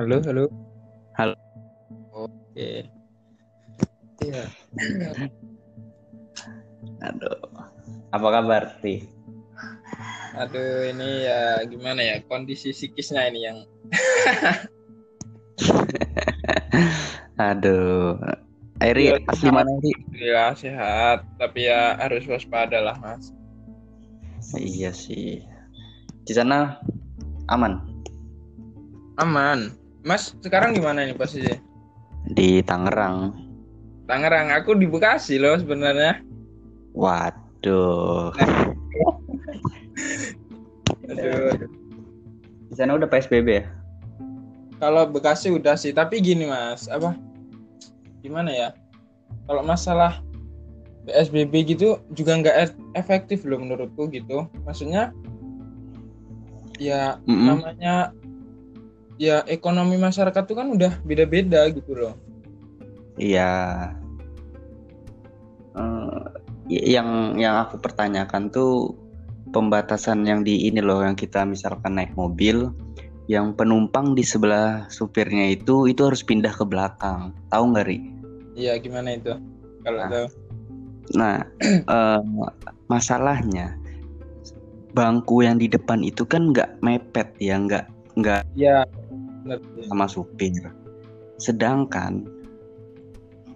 Halo, halo. Halo. Oke. Iya. Aduh. Apa kabar, Ti? Aduh, ini ya gimana ya kondisi psikisnya ini yang Aduh. Airi, Iya, asli mana, Ri? ya sehat, tapi ya harus waspada lah, Mas. Iya sih. Di sana aman Aman. Mas, sekarang gimana nih posisi? di Tangerang. Tangerang, aku di Bekasi loh sebenarnya. Waduh. Aduh. Di sana udah PSBB ya? Kalau Bekasi udah sih, tapi gini Mas, apa? Gimana ya? Kalau masalah PSBB gitu juga nggak e- efektif loh menurutku gitu. Maksudnya ya Mm-mm. namanya ya ekonomi masyarakat tuh kan udah beda-beda gitu loh. Iya. Eh, yang yang aku pertanyakan tuh pembatasan yang di ini loh yang kita misalkan naik mobil yang penumpang di sebelah supirnya itu itu harus pindah ke belakang. Tahu nggak Ri? Iya gimana itu? Kalau Nah. tahu. Nah, eh, masalahnya bangku yang di depan itu kan nggak mepet ya, nggak nggak Iya. Sama supir. Sedangkan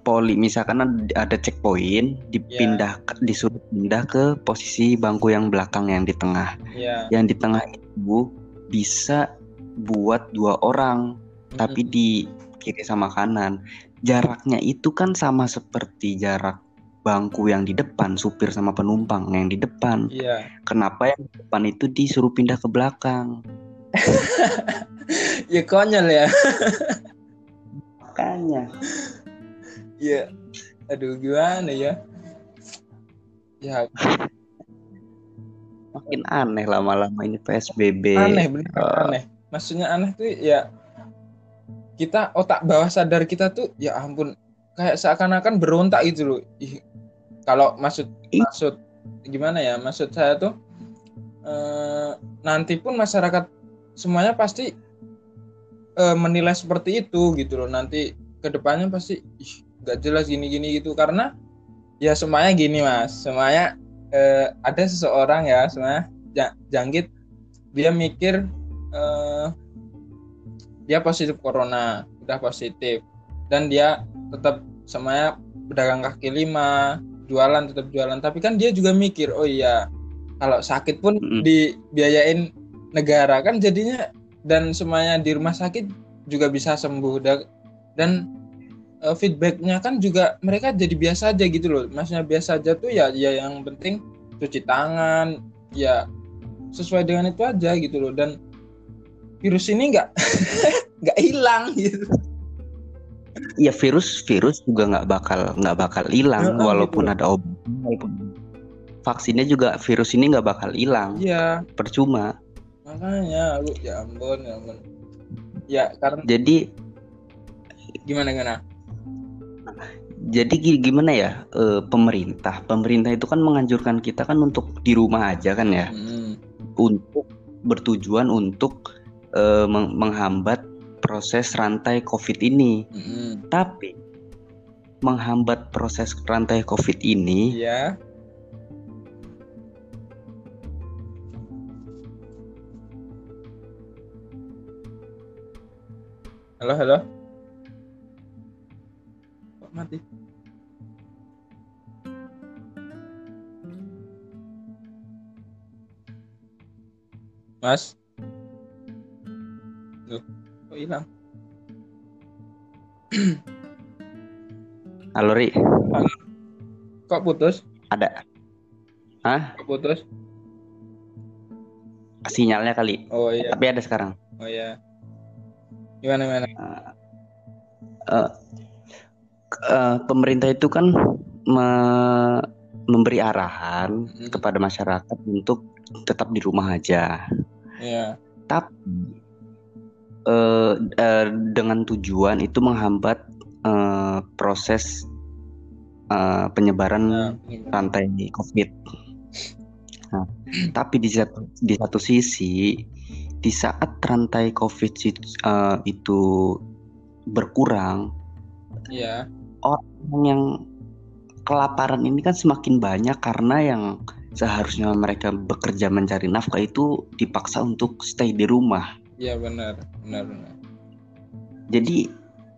poli misalkan ada- checkpoint dipindah disuruh pindah ke posisi bangku yang belakang yang di tengah. Iya. Yang di tengah itu bisa buat dua orang tapi Mm-mm. di kiri sama kanan. Jaraknya itu kan sama seperti jarak bangku yang di depan, supir sama penumpang yang di depan. Iya. Kenapa yang di depan itu disuruh pindah ke belakang? Ya konyol ya. Makanya. Iya. Aduh gimana ya? Ya Makin aneh lama-lama ini PSBB. aneh bener Eh. aneh maksudnya aneh tuh ya kita otak bawah sadar kita tuh ya ampun kayak seakan-akan berontak gitu loh Ih, kalau maksud Ih. maksud gimana ya maksud saya tuh eh, nanti pun masyarakat semuanya pasti eh, menilai seperti itu gitu loh. Nanti ke depannya pasti ih nggak jelas gini-gini gitu. Karena ya semuanya gini mas. Semuanya eh, ada seseorang ya semuanya ja- jangkit dia mikir eh, dia positif corona udah positif. Dan dia tetap semuanya pedagang kaki lima jualan tetap jualan. Tapi kan dia juga mikir oh iya kalau sakit pun dibiayain negara kan jadinya dan semuanya di rumah sakit juga bisa sembuh. Da- dan eh, feedbacknya kan juga mereka jadi biasa aja gitu loh. Maksudnya biasa aja tuh ya ya yang penting cuci tangan ya sesuai dengan itu aja gitu loh. Dan virus ini nggak nggak hilang gitu. Iya virus virus juga nggak bakal nggak bakal hilang Heeh, walaupun gitu. ada obat walaupun vaksinnya juga virus ini nggak bakal hilang. Iya. Percuma. Makanya aku ya ampun ya ampun. Ya karena Jadi gimana gimana? jadi gi- gimana ya? Eh, pemerintah pemerintah itu kan menganjurkan kita kan untuk di rumah aja kan ya? Hmm, untuk bertujuan untuk meng- menghambat proses rantai COVID ini. hmm, Tapi menghambat proses rantai COVID ini iya halo halo. Kok mati? Mas? Loh, kok hilang? Halo Ri, kok putus? Ada. Hah? kok putus? Sinyalnya kali. oh iya. Tapi ada sekarang. oh iya gimana gimana k- eh, pemerintah itu kan me- memberi arahan Mm, kepada masyarakat untuk tetap di rumah aja. iya Tapi eh, eh, dengan tujuan itu menghambat eh, proses eh, penyebaran ini- rantai COVID. Nah, tapi di satu di satu sisi di saat rantai COVID uh, itu berkurang, Iya. orang yang kelaparan ini kan semakin banyak karena yang seharusnya mereka bekerja mencari nafkah itu dipaksa untuk stay di rumah. Iya benar, benar benar. Jadi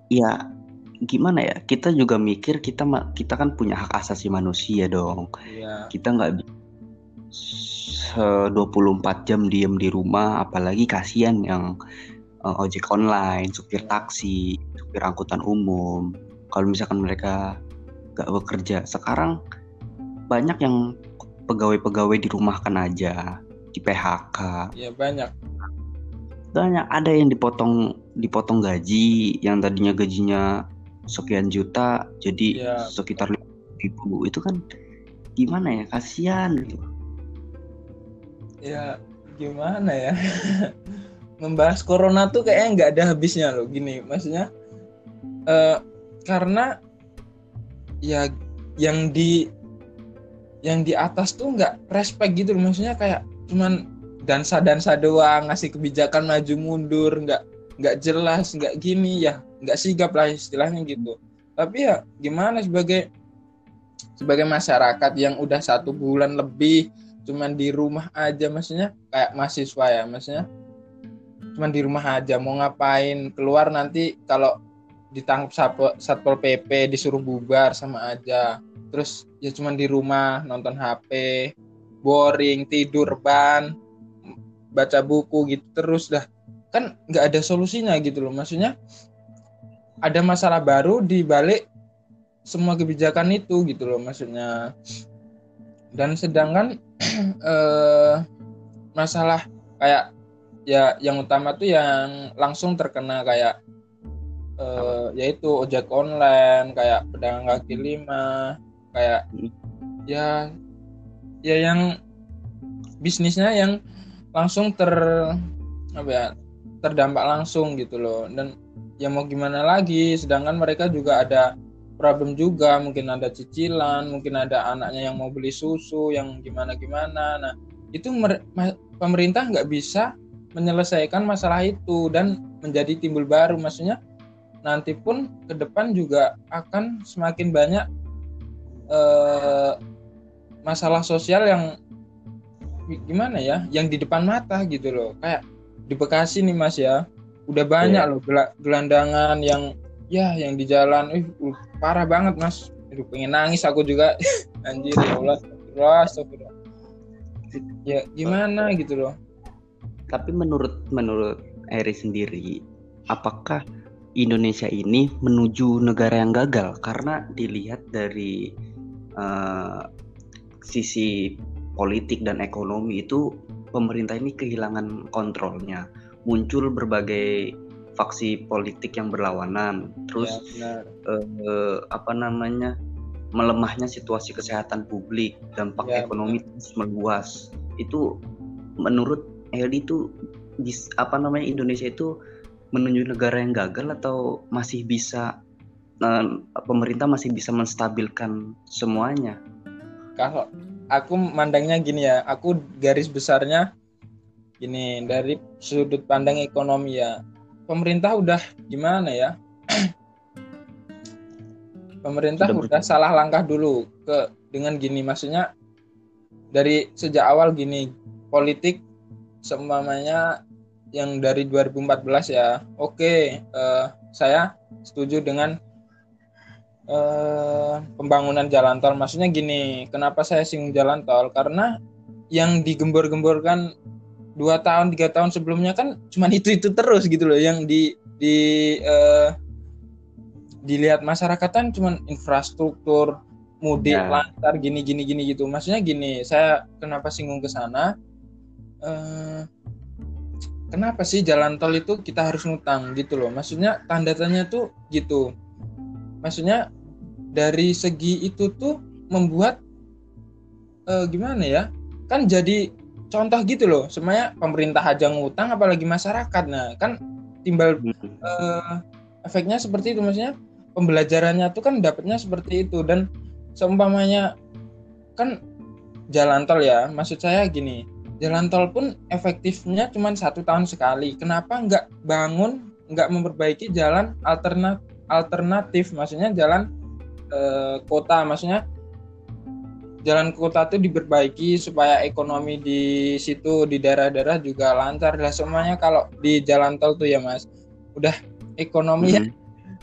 ya gimana ya? Kita juga mikir kita kita kan punya hak asasi manusia dong. Iya. Kita nggak 24 jam diem di rumah apalagi kasihan yang uh, ojek online, supir taksi, supir angkutan umum. Kalau misalkan mereka gak bekerja, sekarang banyak yang pegawai-pegawai dirumahkan aja, di PHK. Iya banyak. Banyak ada yang dipotong dipotong gaji, yang tadinya gajinya sekian juta jadi ya. sekitar ribu itu kan gimana ya kasihan gitu ya gimana ya? Membahas corona tuh kayaknya nggak ada habisnya loh gini. Maksudnya uh, karena ya yang di yang di atas tuh nggak respect gitu loh. Maksudnya kayak cuman dansa dansa doang ngasih kebijakan maju mundur nggak nggak jelas nggak gini. Ya nggak sigap lah istilahnya gitu. Tapi ya gimana sebagai sebagai masyarakat yang udah satu bulan lebih cuman di rumah aja maksudnya kayak mahasiswa ya maksudnya. Cuman di rumah aja mau ngapain? Keluar nanti kalau ditangkap satpol, satpol pp disuruh bubar sama aja. Terus ya cuman di rumah nonton hp boring tidur ban baca buku gitu terus dah. Kan nggak ada solusinya gitu loh maksudnya. Ada masalah baru di balik semua kebijakan itu gitu loh maksudnya dan sedangkan eh, masalah kayak ya yang utama tuh yang langsung terkena kayak eh, yaitu ojek online kayak pedagang kaki lima kayak hmm. ya ya yang bisnisnya yang langsung ter apa ya terdampak langsung gitu loh dan ya mau gimana lagi sedangkan mereka juga ada problem juga mungkin ada cicilan mungkin ada anaknya yang mau beli susu yang gimana gimana nah itu pemerintah nggak bisa menyelesaikan masalah itu dan menjadi timbul baru. Maksudnya nanti pun ke depan juga akan semakin banyak eh, masalah sosial yang gimana ya yang di depan mata gitu loh. Kayak di Bekasi nih mas ya. Udah banyak yeah. loh gelandangan yang ya yang di jalan. Eh uh, parah banget mas. Aduh, pengen nangis aku juga. Anjir ya Allah. Astagfirullah ya gimana gitu loh. Tapi menurut menurut Eri sendiri apakah Indonesia ini menuju negara yang gagal? Karena dilihat dari uh, sisi politik dan ekonomi itu pemerintah ini kehilangan kontrolnya. Muncul berbagai faksi politik yang berlawanan. Terus ya, eh, apa namanya melemahnya situasi kesehatan publik dampak ya, ekonomi benar. terus meluas. Itu menurut Edi itu apa namanya Indonesia itu menuju negara yang gagal atau masih bisa eh, pemerintah masih bisa menstabilkan semuanya? Kalau aku mandangnya gini ya aku garis besarnya gini dari sudut pandang ekonomi ya pemerintah udah gimana ya? pemerintah udah, udah salah langkah dulu ke dengan gini. Maksudnya dari sejak awal gini politik seumpamanya yang dari 2014 ya. Oke okay, uh, eh, saya setuju dengan uh, pembangunan jalan tol. Maksudnya gini kenapa saya singgung jalan tol? Karena yang digembor-gemborkan dua tahun tiga tahun sebelumnya kan cuma itu itu terus gitu loh yang di di uh, dilihat masyarakat kan cuma infrastruktur mudik ya. lancar gini gini gini gitu. Maksudnya gini saya kenapa singgung ke sana? Uh, kenapa sih jalan tol itu kita harus ngutang gitu loh? Maksudnya tanda tanya tuh gitu. Maksudnya dari segi itu tuh membuat uh, gimana ya? Kan jadi contoh gitu loh semuanya pemerintah aja ngutang apalagi masyarakat. Nah kan timbal uh, efeknya seperti itu. Maksudnya pembelajarannya tuh kan dapatnya seperti itu. Dan seumpamanya kan jalan tol ya maksud saya gini jalan tol pun efektifnya cuma satu tahun sekali. Kenapa nggak bangun, nggak memperbaiki jalan alternatif, alternatif? Maksudnya jalan eh, kota, maksudnya jalan kota itu diperbaiki supaya ekonomi di situ di daerah-daerah juga lancar. Lah semuanya kalau di jalan tol tuh ya mas, udah ekonomi hmm.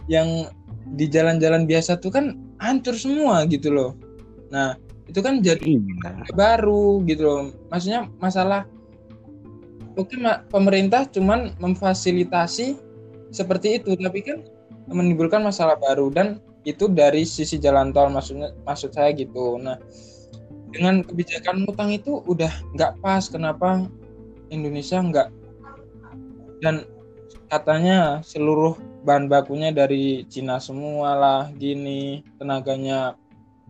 yang di jalan-jalan biasa tuh kan hancur semua gitu loh. Nah itu kan jadi iya. baru gitu loh. Maksudnya masalah oke pemerintah cuman memfasilitasi seperti itu, tapi kan menimbulkan masalah baru dan itu dari sisi jalan tol maksudnya maksud saya gitu. Nah dengan kebijakan utang itu udah nggak pas kenapa Indonesia nggak? Dan katanya seluruh bahan bakunya dari Cina semua lah gini tenaganya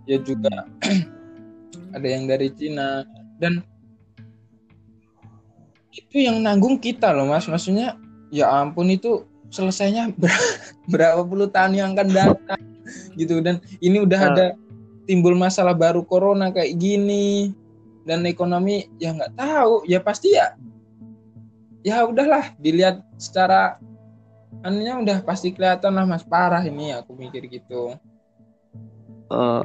ya juga ada yang dari Cina. Dan itu yang nanggung kita loh mas. Maksudnya ya ampun itu selesainya berapa puluh tahun yang akan datang gitu. Dan ini udah nah. ada timbul masalah baru corona kayak gini dan ekonomi ya nggak tahu. Ya pasti ya ya udahlah dilihat secara anunya udah pasti kelihatan lah mas. Parah ini aku mikir gitu. Uh,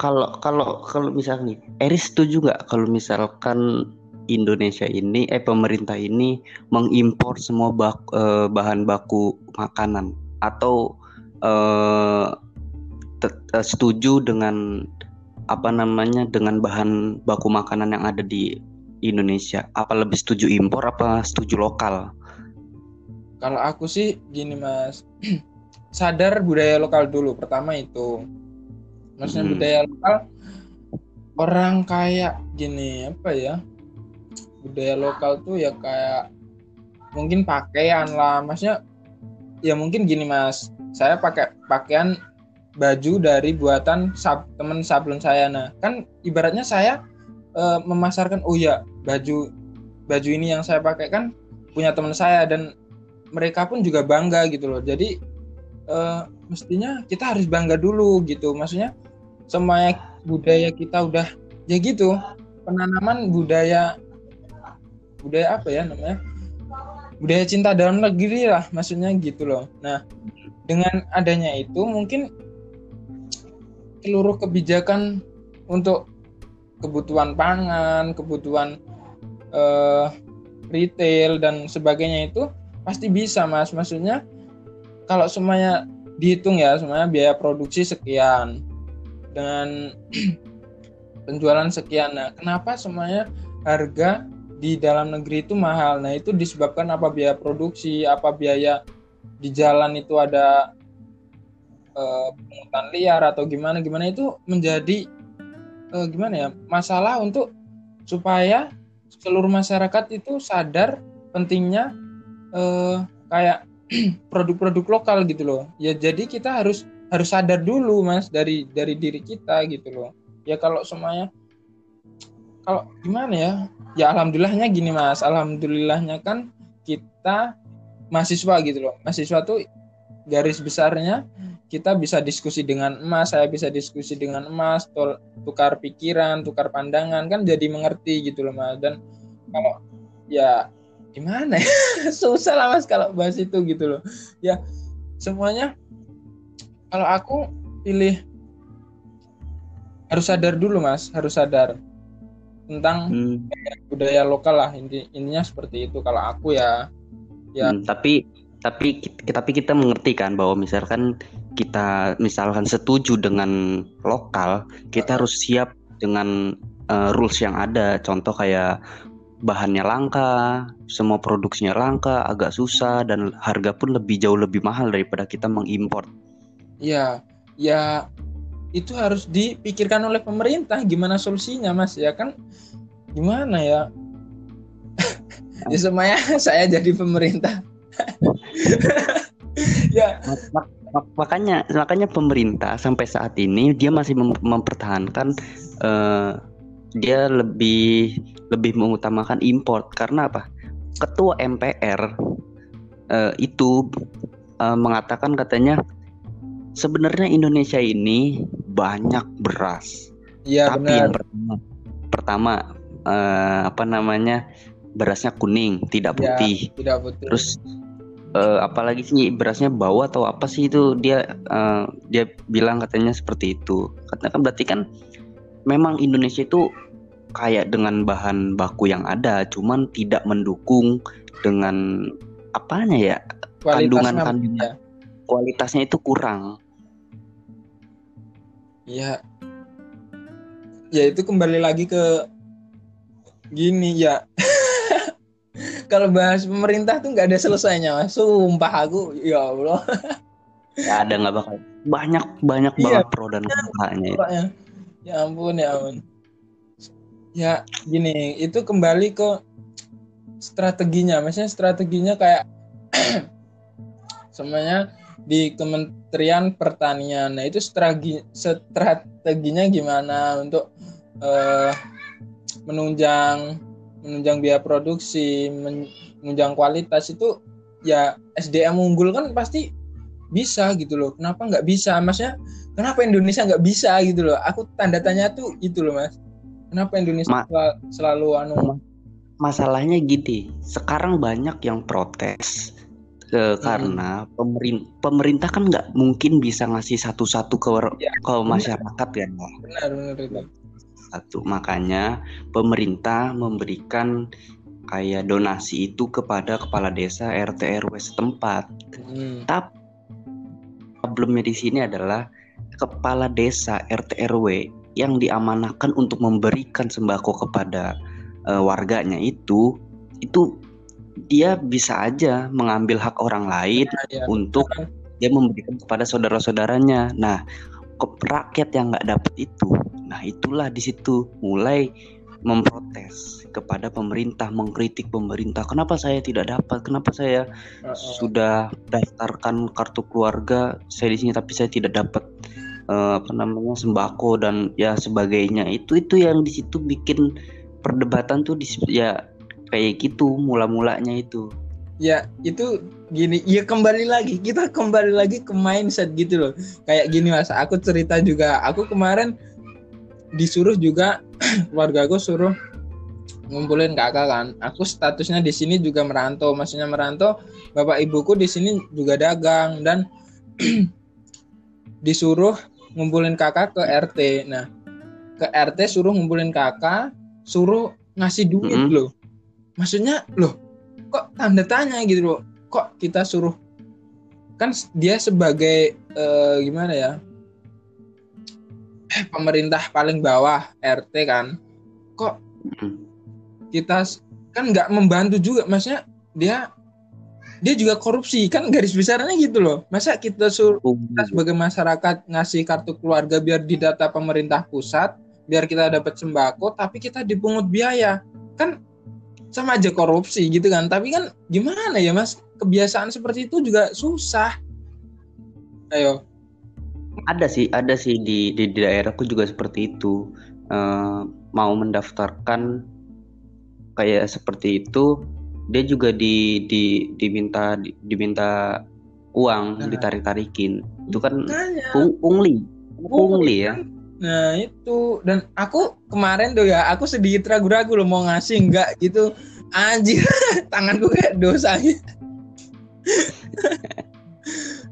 kalau kalau kalau misalnya Eris setuju nggak kalau misalkan Indonesia ini eh pemerintah ini mengimpor semua bak, uh, bahan baku makanan? Atau uh, setuju dengan apa namanya dengan bahan baku makanan yang ada di Indonesia? Apa lebih setuju impor apa setuju lokal? Kalau aku sih gini mas, sadar budaya lokal dulu. Pertama itu, maksudnya hmm. budaya lokal orang kayak gini apa ya? Budaya lokal tuh ya kayak mungkin pakaian lah, maksudnya ya mungkin gini mas, saya pakai pakaian baju dari buatan sab, teman sablon saya. Nah, kan ibaratnya saya e, memasarkan oh ya, baju baju ini yang saya pakai kan punya teman saya dan mereka pun juga bangga gitu loh. Jadi e, mestinya kita harus bangga dulu gitu. Maksudnya semuanya budaya kita udah ya gitu. Penanaman budaya budaya apa ya namanya? Budaya cinta dalam negeri lah maksudnya gitu loh. Nah, dengan adanya itu mungkin seluruh kebijakan untuk kebutuhan pangan, kebutuhan uh, retail dan sebagainya itu pasti bisa mas. Maksudnya kalau semuanya dihitung ya semuanya biaya produksi sekian dengan penjualan sekian. Nah, kenapa semuanya harga di dalam negeri itu mahal? Nah, itu disebabkan apa biaya produksi, apa biaya di jalan itu ada uh, liar atau gimana gimana itu menjadi uh, gimana ya masalah untuk supaya seluruh masyarakat itu sadar pentingnya uh, kayak produk-produk lokal gitu loh. Ya jadi kita harus harus sadar dulu mas dari dari diri kita gitu loh. Ya kalau semuanya kalau gimana ya? Ya alhamdulillahnya gini mas. Alhamdulillahnya kan kita mahasiswa gitu loh. Mahasiswa tuh garis besarnya kita bisa diskusi dengan emas, saya bisa diskusi dengan emas, tukar pikiran, tukar pandangan kan jadi mengerti gitu loh mas. Dan kalau ya gimana ya susah lah mas kalau bahas itu gitu loh. Ya semuanya kalau aku pilih harus sadar dulu mas, harus sadar tentang hmm. budaya lokal lah inti intinya seperti itu kalau aku ya. Ya. Hmm, tapi tapi tapi kita mengerti kan bahwa misalkan kita misalkan setuju dengan lokal, kita harus siap dengan uh, rules yang ada. Contoh kayak bahannya langka, semua produksinya langka, agak susah dan harga pun lebih jauh lebih mahal daripada kita mengimpor. Ya, ya itu harus dipikirkan oleh pemerintah gimana solusinya, Mas. Ya kan gimana ya? ya semuanya saya jadi pemerintah. ya makanya makanya pemerintah sampai saat ini dia masih mem mempertahankan uh, dia lebih lebih mengutamakan import karena apa? Ketua MPR uh, eh, itu uh, mengatakan katanya sebenarnya Indonesia ini banyak beras. Iya Tapi benar. yang pertama pertama eh, apa namanya berasnya kuning tidak Ya, putih tidak putih. terus eh, apalagi sih berasnya bau atau apa sih itu dia eh, dia bilang katanya seperti itu katanya kan berarti kan memang Indonesia itu kayak dengan bahan baku yang ada cuman tidak mendukung dengan apanya ya kualitasnya kandungan-kandungan. ya. kualitasnya itu kurang Ya. Ya itu kembali lagi ke gini ya. Kalau bahas pemerintah tuh nggak ada selesainya, Mas. Sumpah aku, ya Allah. ya ada nggak bakal banyak banyak Iya. banget pro dan kontranya. Pokoknya. Ya ampun, ya ampun. Ya gini, itu kembali ke strateginya. Maksudnya strateginya kayak semuanya di Kementerian Pertanian. Nah, itu strategi strateginya gimana untuk eh, menunjang menunjang biaya produksi, men- menunjang kualitas itu ya SDM unggul kan pasti bisa gitu loh. Kenapa nggak bisa? Maksudnya kenapa Indonesia nggak bisa gitu loh? Aku tanda tanya tuh itu loh mas. Kenapa Indonesia Ma- sel- selalu anu? masalahnya gini sekarang banyak yang protes eh, Hmm. karena pemerin- pemerintah kan nggak mungkin bisa ngasih satu-satu ke, Ya, ke masyarakat kan ya. Benar benar itu. Satu makanya pemerintah memberikan kayak donasi itu kepada kepala desa RT RW setempat Hmm. tapi problemnya di sini adalah kepala desa RT RW yang diamanahkan untuk memberikan sembako kepada eh, warganya itu itu dia bisa aja mengambil hak orang lain Ya, untuk dia memberikan kepada saudara-saudaranya. Nah, ke- rakyat yang nggak dapat itu, nah itulah di situ mulai memprotes kepada pemerintah, mengkritik pemerintah. Kenapa saya tidak dapat? Kenapa saya uh-uh. sudah daftarkan kartu keluarga saya di sini tapi saya tidak dapat eh, apa namanya sembako dan ya sebagainya. Itu itu yang di situ bikin perdebatan tuh di ya kayak gitu mula-mulanya itu. ya itu gini ya kembali lagi kita kembali lagi ke mindset gitu loh kayak gini mas aku cerita juga aku kemarin disuruh juga keluarga aku suruh ngumpulin kakak kan. Aku statusnya di sini juga merantau maksudnya merantau bapak ibuku di sini juga dagang dan disuruh ngumpulin kakak ke RT nah ke RT suruh ngumpulin kakak suruh ngasih duit Mm-mm. loh. Maksudnya loh kok tanda tanya gitu loh. Kok kita suruh kan dia sebagai eh, gimana ya pemerintah paling bawah RT kan. Kok Mm. kita kan nggak membantu juga maksudnya dia dia juga korupsi kan garis besarnya gitu loh. Masa kita suruh kita sebagai masyarakat ngasih kartu keluarga biar didata pemerintah pusat biar kita dapat sembako tapi kita dipungut biaya. Kan sama aja korupsi gitu kan tapi kan gimana ya mas? Kebiasaan seperti itu juga susah. Ayo Ada sih, ada sih di di, di daerahku juga seperti itu. Eh, mau mendaftarkan kayak seperti itu, dia juga di di diminta di- diminta uang, Nah. ditarik-tarikin. Itu kan pung- pungli, pungli ya. Nah itu dan aku kemarin tuh ya aku sedikit ragu-ragu loh mau ngasih enggak gitu anjir tanganku kayak dosa gitu.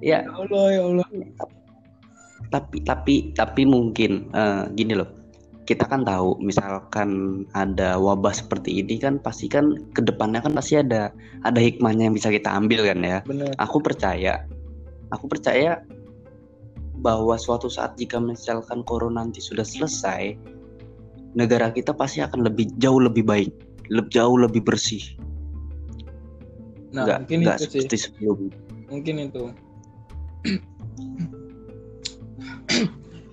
Ya, ya Allah ya Allah tapi tapi tapi mungkin eh, gini loh. Kita kan tahu misalkan ada wabah seperti ini kan pasti kan ke depannya kan pasti ada ada hikmahnya yang bisa kita ambil kan ya. bener. Aku percaya aku percaya bahwa suatu saat jika misalkan corona nanti sudah selesai negara kita pasti akan lebih jauh lebih baik lebih jauh lebih bersih. Nah nggak mungkin nggak itu sih. seperti sebelumnya. Mungkin itu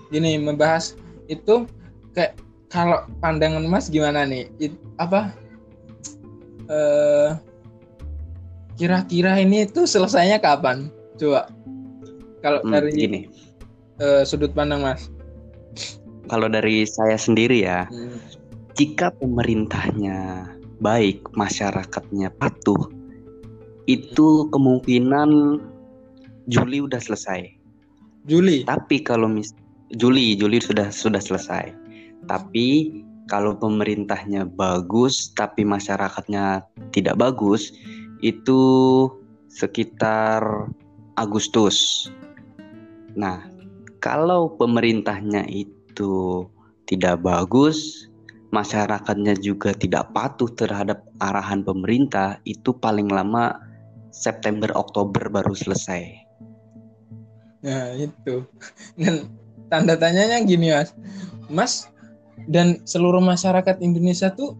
gini membahas itu kayak kalau pandangan mas gimana nih? It- apa? Eh kira-kira ini tuh selesainya kapan? Coba. Kalau Hmm, dari gini. eh, sudut pandang mas. Kalau dari saya sendiri ya Hmm, jika pemerintahnya baik masyarakatnya patuh itu kemungkinan Juli udah selesai. Juli? Tapi kalau mis Juli Juli sudah sudah selesai. Tapi kalau pemerintahnya bagus tapi masyarakatnya tidak bagus itu sekitar Agustus. Nah, kalau pemerintahnya itu tidak bagus, masyarakatnya juga tidak patuh terhadap arahan pemerintah, itu paling lama September Oktober baru selesai. Nah, itu. Tanda tanyanya gini, Mas. Mas dan seluruh masyarakat Indonesia tuh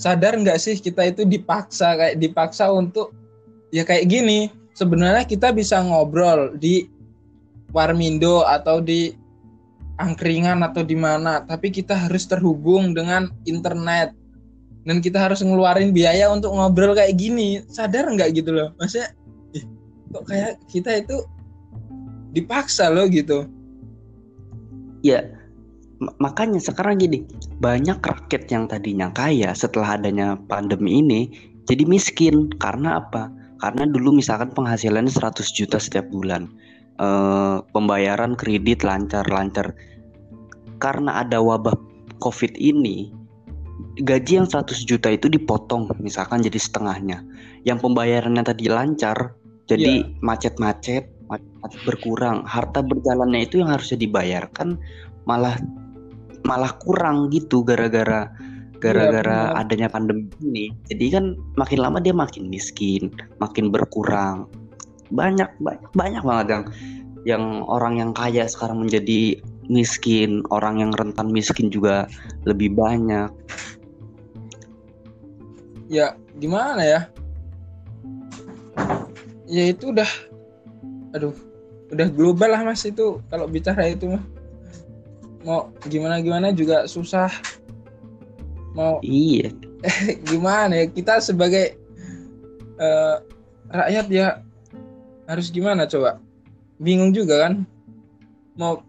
sadar nggak sih kita itu dipaksa kayak dipaksa untuk ya kayak gini. Sebenarnya kita bisa ngobrol di Warmindo atau di angkringan atau di mana tapi kita harus terhubung dengan internet. Dan kita harus ngeluarin biaya untuk ngobrol kayak gini. Sadar nggak gitu loh? Maksudnya kok kayak kita itu dipaksa loh gitu ya makanya sekarang gini banyak rakyat yang tadinya kaya setelah adanya pandemi ini jadi miskin. Karena apa? Karena dulu misalkan penghasilannya 100 juta setiap bulan e, pembayaran kredit lancar-lancar. Karena ada wabah covid ini gaji yang 100 juta itu dipotong misalkan jadi setengahnya. Yang pembayarannya tadi lancar jadi iya. macet-macet macet berkurang harta berjalannya itu yang harusnya dibayarkan malah malah kurang gitu gara-gara gara-gara ya, adanya pandemi ini. Jadi kan makin lama dia makin miskin, makin berkurang. Banyak banyak banyak banget yang yang orang yang kaya sekarang menjadi miskin, orang yang rentan miskin juga lebih banyak. Ya, gimana ya? Ya itu udah aduh, udah global lah Mas itu. Kalau bicara itu mah. Mau gimana gimana juga susah. Mau iya. gimana ya? Kita sebagai uh, rakyat ya harus gimana coba? Bingung juga kan? Mau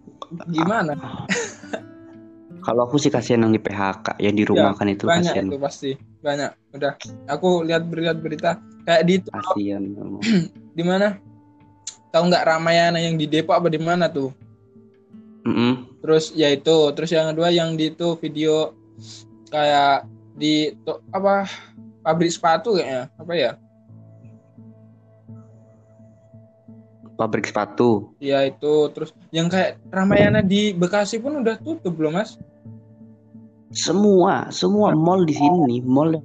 gimana? Kalau aku sih kasihan yang di PHK yang di rumah ya, kan itu banyak kasihan. itu pasti. Banyak. Udah. Aku lihat berita berita kayak di kasihan di mana tahu nggak Ramayana yang di Depok apa di mana tuh? Mm -hmm. terus ya itu. Terus yang kedua yang di itu video kayak di to, apa pabrik sepatu kayaknya. Apa ya? Pabrik sepatu. Ya itu. Terus yang kayak Ramayana di Bekasi pun udah tutup belum mas. Semua semua mall di sini mall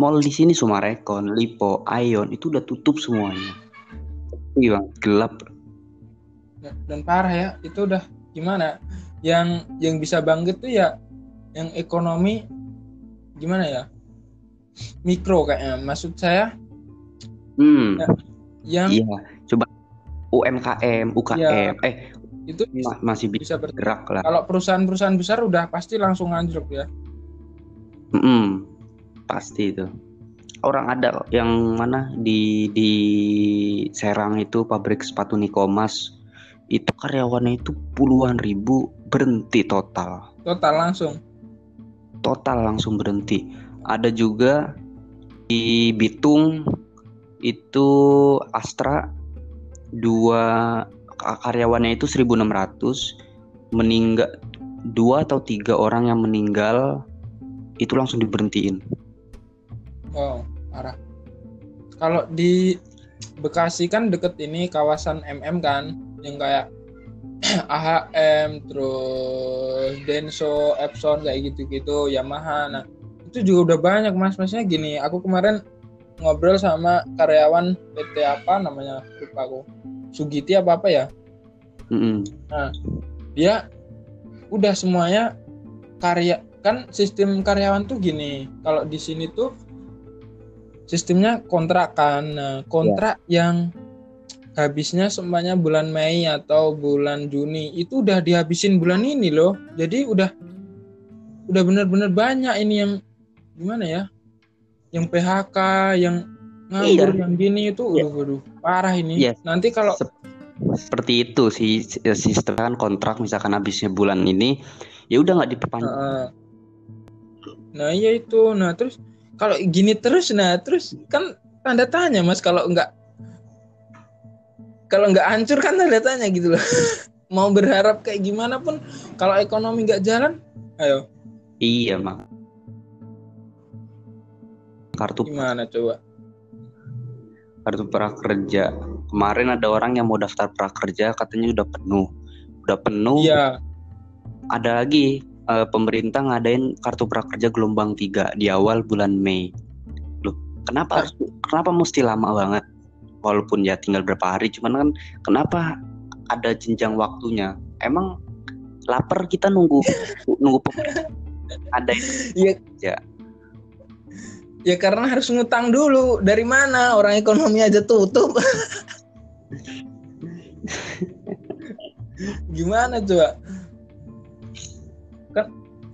mall di sini Sumarekon Lipo Ion itu udah tutup semuanya iya gelap. Dan parah ya itu udah gimana? Yang yang bisa bangkit tuh ya yang ekonomi gimana ya? Mikro kayaknya maksud saya hmm. ya, yang iya coba UMKM UKM ya, eh itu ma masih bisa bergerak lah. kalau perusahaan-perusahaan besar udah pasti langsung anjlok ya. Mm -mm, pasti itu orang ada yang mana di di Serang itu pabrik sepatu Nikomas itu karyawannya itu puluhan ribu berhenti total. Total langsung. Total langsung berhenti. Ada juga di Bitung itu Astra dua karyawannya itu 1600 meninggal dua atau tiga orang yang meninggal itu langsung diberhentiin. Oh, parah. Kalau di Bekasi kan deket ini kawasan MM kan yang kayak AHM terus Denso Epson kayak gitu-gitu Yamaha. Nah itu juga udah banyak mas. Masnya gini aku kemarin ngobrol sama karyawan PT apa namanya lupa aku. Sugiti apa apa ya? Mm-hmm. nah dia udah semuanya karya kan sistem karyawan tuh gini. Kalau di sini tuh sistemnya kontrak kan nah, kontrak yeah. yang habisnya semuanya bulan Mei atau bulan Juni itu udah dihabisin bulan ini loh jadi udah udah benar-benar banyak ini yang gimana ya yang PHK yang nganggur iya. yang gini itu iya. udah waduh parah ini iya. nanti kalau seperti itu sih sistem kan kontrak misalkan habisnya bulan ini ya udah nggak diperpanjang nah, nah iya itu nah terus kalau gini terus nah terus kan tanda tanya mas kalau nggak kalau nggak hancur kan tanda tanya gitu loh mau berharap kayak gimana pun kalau ekonomi nggak jalan ayo Iya, Mang. Kartu Gimana coba? kartu prakerja. Kemarin ada orang yang mau daftar prakerja katanya udah penuh. Udah penuh. Iya, Ada lagi eh, pemerintah ngadain kartu prakerja gelombang 3 di awal bulan Mei. Loh, kenapa harus kenapa mesti lama banget? Walaupun ya tinggal berapa hari, cuman kan kenapa ada jenjang waktunya? Emang lapar kita nunggu nunggu pemerintah ada Iya. Ya. Ya karena harus ngutang dulu. Dari mana? Orang ekonomi aja tutup. Gimana coba?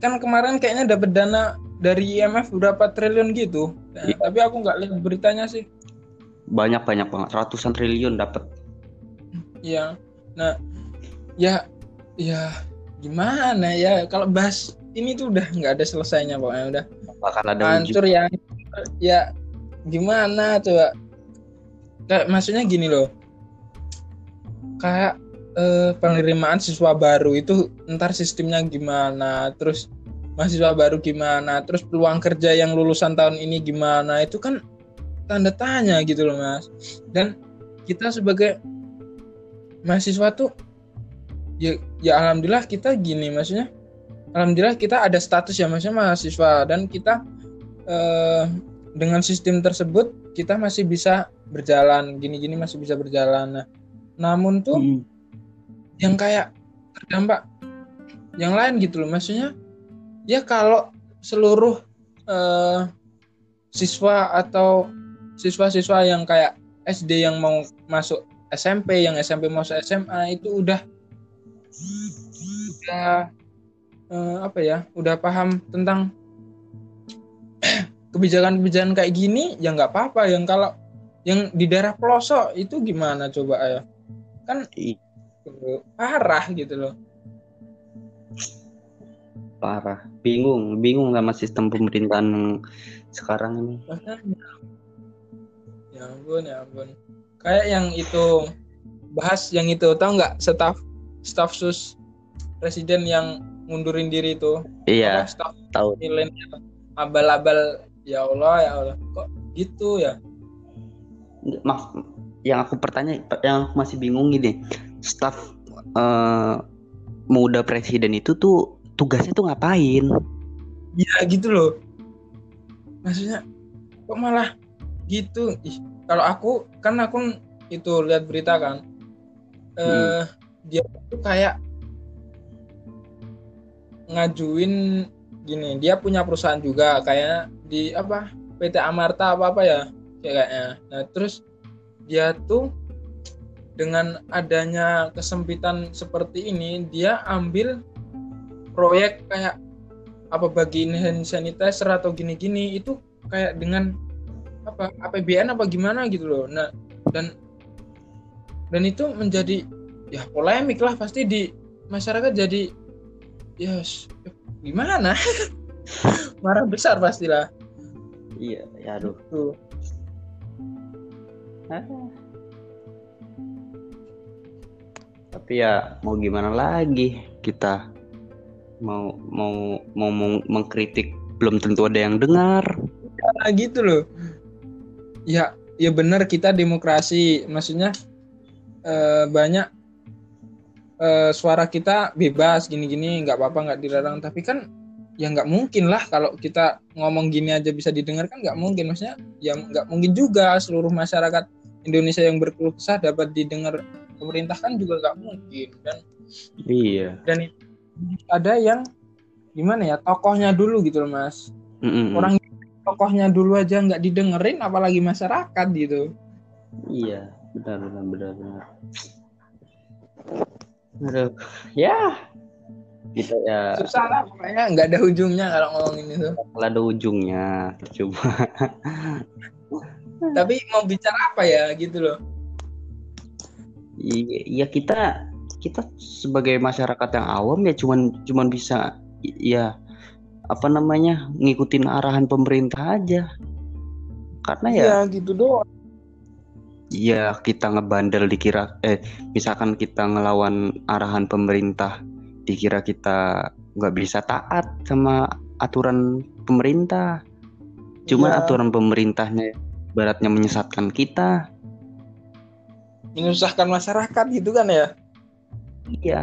Kan kemarin kayaknya dapat dana dari IMF berapa triliun gitu. Nah, Iya. Tapi aku nggak lihat beritanya sih. banyak banyak banget ratusan triliun dapat Iya. Nah, ya ya gimana ya kalau bahas ini tuh udah nggak ada selesainya pokoknya udah bakal ada hancur ya ya gimana coba kayak maksudnya gini loh kayak eh, penerimaan siswa baru itu ntar sistemnya gimana terus mahasiswa baru gimana terus peluang kerja yang lulusan tahun ini gimana itu kan tanda tanya gitu loh mas dan kita sebagai mahasiswa tuh ya ya alhamdulillah kita gini maksudnya alhamdulillah kita ada status ya maksudnya mahasiswa dan kita eh, dengan sistem tersebut kita masih bisa berjalan gini-gini masih bisa berjalan nah namun tuh Hmm. Yang kayak terdampak. Yang lain gitu loh maksudnya ya kalau seluruh eh, siswa atau siswa-siswa yang kayak SD yang mau masuk SMP yang SMP mau masuk SMA itu udah udah eh, apa ya udah paham tentang kebijakan-kebijakan kayak gini ya nggak apa-apa. Yang kalau yang di daerah pelosok itu gimana coba ya kan Ih, parah gitu loh. Parah. Bingung bingung sama sistem pemerintahan sekarang ini. Ya ampun ya ampun. Kayak yang itu bahas yang itu tahu nggak staf staf sus presiden yang ngundurin diri itu? Iya Apa, staf tahu. milenial? Abal-abal ya Allah ya Allah. Kok gitu ya? Maaf yang aku pertanya yang aku masih bingung gini staf eh, muda presiden itu tuh tugasnya tuh ngapain? Ya gitu loh. Maksudnya kok malah gitu? Ih kalau aku kan aku itu lihat berita kan eh dia tuh kayak ngajuin gini dia punya perusahaan juga kayak di apa PT Amarta apa apa ya kayaknya. Nah terus dia tuh dengan adanya kesempitan seperti ini dia ambil proyek kayak apa bagiin hand sanitizer atau gini-gini itu kayak dengan apa APBN apa gimana gitu loh. Nah dan dan itu menjadi ya polemik lah pasti di masyarakat jadi ya s- gimana? Marah besar pastilah. Iya ya aduh. Tuh tapi ya mau gimana lagi? Kita mau mau mau meng- mengkritik belum tentu ada yang dengar. Nah, gitu loh. Ya ya benar kita demokrasi maksudnya eh, banyak eh, suara kita bebas gini-gini nggak apa-apa nggak dilarang. Tapi kan ya nggak mungkin lah kalau kita ngomong gini aja bisa didengar kan nggak mungkin. Maksudnya ya nggak mungkin juga seluruh masyarakat Indonesia yang berkeluh kesah dapat didengar pemerintah kan juga nggak mungkin dan iya. Dan ada yang gimana ya tokohnya dulu gitu loh mas. Mm-mm. orang tokohnya dulu aja nggak didengerin apalagi masyarakat gitu. Iya benar benar benar benar. Aduh ya. Kita ya. Susah lah pokoknya nggak ada ujungnya kalau ngomongin itu. Kalau ada ujungnya coba tapi mau bicara apa ya gitu loh Iya, iya kita kita sebagai masyarakat yang awam ya cuman cuman bisa ya apa namanya ngikutin arahan pemerintah aja. Karena ya ya gitu doang ya kita ngebandel dikira eh misalkan kita ngelawan arahan pemerintah dikira kita nggak bisa taat sama aturan pemerintah. Cuma Iya. aturan pemerintahnya baratnya menyesatkan kita. Menyusahkan masyarakat gitu kan ya Iya.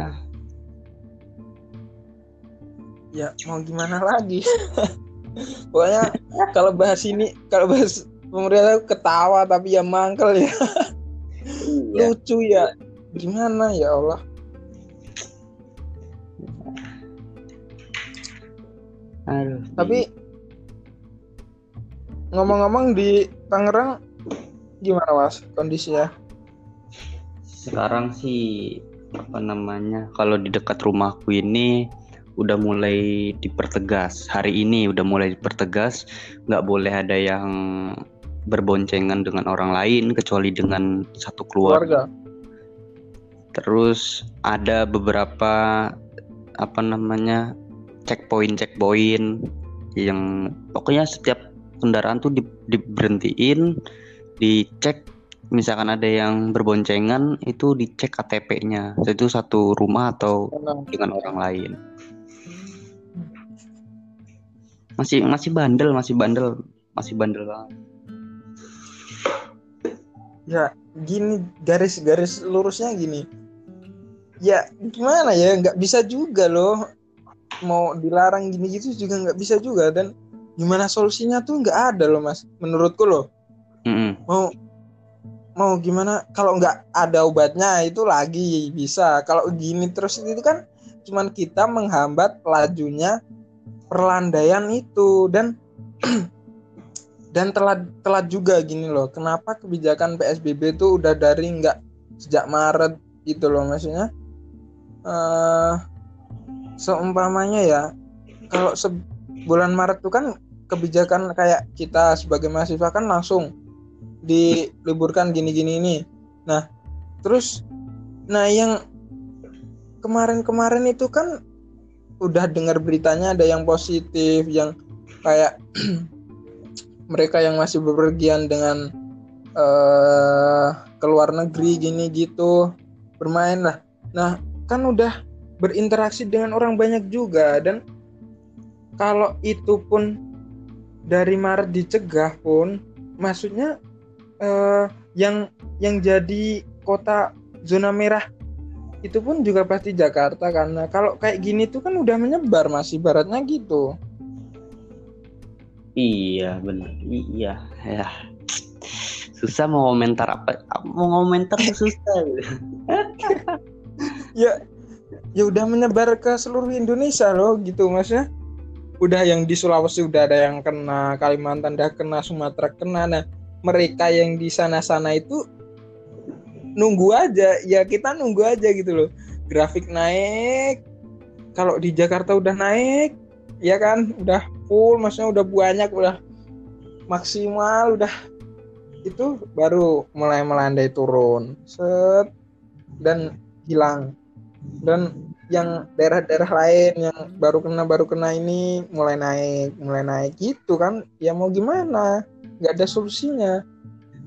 ya mau gimana lagi pokoknya kalau bahas ini kalau bahas pemerintah ketawa tapi ya mangkel ya Iya. lucu ya gimana ya Allah Aduh. tapi ngomong-ngomong di Tangerang gimana mas kondisinya sekarang sih apa namanya kalau di dekat rumahku ini udah mulai dipertegas. Hari ini udah mulai dipertegas nggak boleh ada yang berboncengan dengan orang lain kecuali dengan satu keluarga. Keluarga? Terus ada beberapa apa namanya checkpoint checkpoint yang pokoknya setiap kendaraan tuh di, diberhentiin dicek misalkan ada yang berboncengan itu dicek KTP-nya itu satu rumah atau dengan orang lain. Masih masih bandel masih bandel masih bandel banget. Ya gini garis-garis lurusnya gini. Ya gimana ya? Nggak bisa juga loh. Mau dilarang gini gitu juga nggak bisa juga. Dan gimana solusinya tuh nggak ada loh mas. Menurutku loh. Mm-mm. mau mau gimana kalau nggak ada obatnya itu lagi bisa. Kalau gini terus itu kan cuman kita menghambat lajunya perlandaian itu. Dan dan telat telat juga gini loh kenapa kebijakan PSBB itu udah dari nggak sejak Maret gitu loh maksudnya. Eh seumpamanya ya kalau se- bulan Maret tuh kan kebijakan kayak kita sebagai mahasiswa kan langsung diliburkan gini-gini ini. Nah, terus nah yang kemarin-kemarin itu kan udah dengar beritanya ada yang positif, yang kayak mereka yang masih bepergian dengan eh ke luar negeri gini gitu bermain lah. Nah, kan udah berinteraksi dengan orang banyak juga dan kalau itu pun dari Maret dicegah pun maksudnya eh, yang yang jadi kota zona merah itu pun juga pasti Jakarta karena kalau kayak gini tuh kan udah menyebar masih baratnya gitu Iya benar. Iya ya. Susah mau komentar apa? Mau komentar susah. ya ya udah menyebar ke seluruh Indonesia loh gitu maksudnya udah yang di Sulawesi udah ada yang kena Kalimantan udah kena Sumatera kena nah mereka yang di sana-sana itu nunggu aja. Ya kita nunggu aja gitu loh. Grafik naik. Kalau di Jakarta udah naik ya kan? Udah full maksudnya udah banyak udah maksimal udah itu baru mulai melandai turun. Set. Dan hilang. Dan yang daerah-daerah lain yang baru kena baru kena ini mulai naik mulai naik. Gitu kan? Ya mau gimana nggak ada solusinya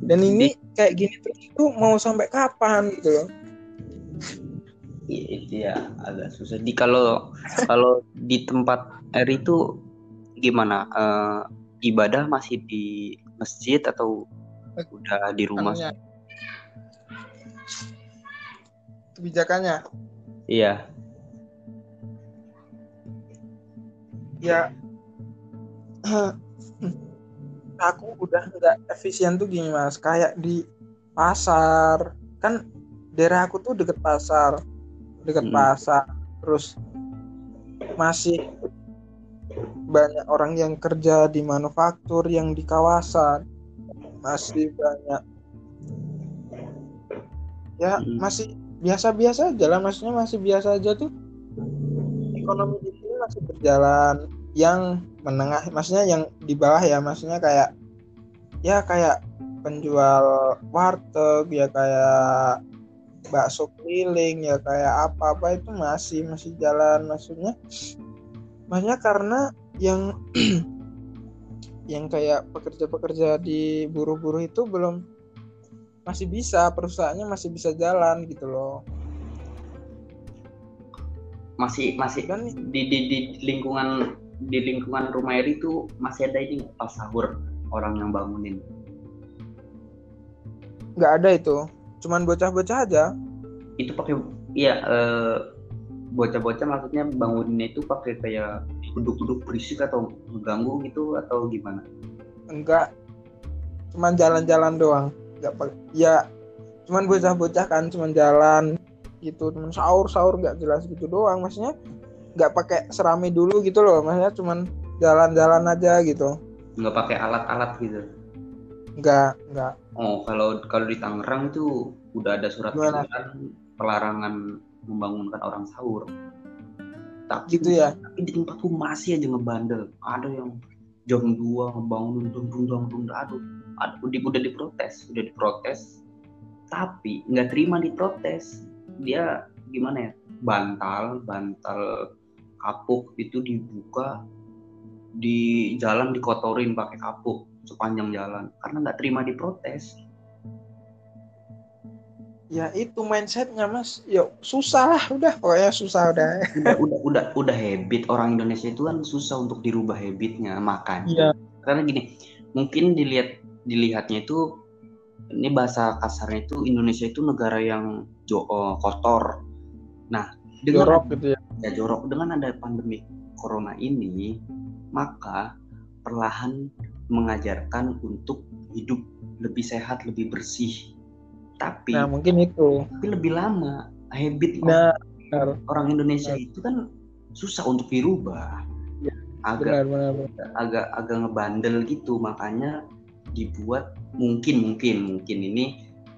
dan ini kayak gini terus tuh mau sampai kapan gitu loh Iya, iya, agak susah. Di kalau kalau di tempat R itu gimana? Eh, ibadah masih di masjid atau udah di rumah? Anunya. kebijakannya Iya. ya aku udah nggak efisien tuh gini mas. Kayak di pasar. Kan daerah aku tuh deket pasar. Deket Mm. pasar. Terus masih banyak orang yang kerja di manufaktur yang di kawasan. Masih banyak. Ya Mm. masih biasa-biasa aja lah. Maksudnya masih biasa aja tuh ekonomi di sini masih berjalan. Yang menengah maksudnya yang di bawah ya maksudnya kayak ya kayak penjual warteg ya kayak bakso keliling ya kayak apa-apa itu masih masih jalan maksudnya maksudnya karena yang yang kayak pekerja-pekerja di buruh-buruh itu belum masih bisa perusahaannya masih bisa jalan gitu loh. Masih masih dan di, di, di lingkungan di lingkungan rumah Eri itu masih ada ini pas sahur orang yang bangunin. Nggak ada itu. Cuman bocah-bocah aja. Itu pakai iya eh, bocah-bocah maksudnya banguninnya itu pakai kayak duduk-duduk berisik atau mengganggu gitu atau gimana? Enggak cuman jalan-jalan doang. Nggak pakai ya cuman bocah-bocah kan cuman jalan gitu. Cuman sahur sahur nggak jelas gitu doang. Maksudnya nggak pakai serami dulu gitu loh. Maksudnya cuman jalan-jalan aja gitu. Nggak pakai alat-alat gitu? Nggak nggak. Oh kalau kalau di Tangerang itu udah ada surat edaran pelarangan membangunkan orang sahur. Tapi gitu ya? tapi di tempatku masih aja ngebandel. Ada yang jam 2 ngebangunin dung dung dung dung aduh ada udah, udah diprotes udah diprotes. Tapi nggak terima diprotes. Dia gimana ya? Bantal bantal kapuk itu dibuka di jalan dikotorin pakai kapuk sepanjang jalan karena nggak terima diprotes. Ya itu mindsetnya mas? Ya susah lah udah pokoknya susah udah. Udah udah udah udah habit orang Indonesia itu kan susah untuk dirubah habitnya makanya. Iya. karena gini mungkin dilihat dilihatnya itu ini bahasa kasarnya itu Indonesia itu negara yang jo oh, kotor. Nah dengan jorok gitu ya ya jorok. Dengan ada pandemi corona ini maka perlahan mengajarkan untuk hidup lebih sehat lebih bersih. Tapi nah mungkin itu. tapi lebih lama. Habit nah orang Indonesia itu kan susah untuk dirubah. Ya, agak benar benar benar. agak agak ngebandel gitu. Makanya dibuat mungkin mungkin mungkin ini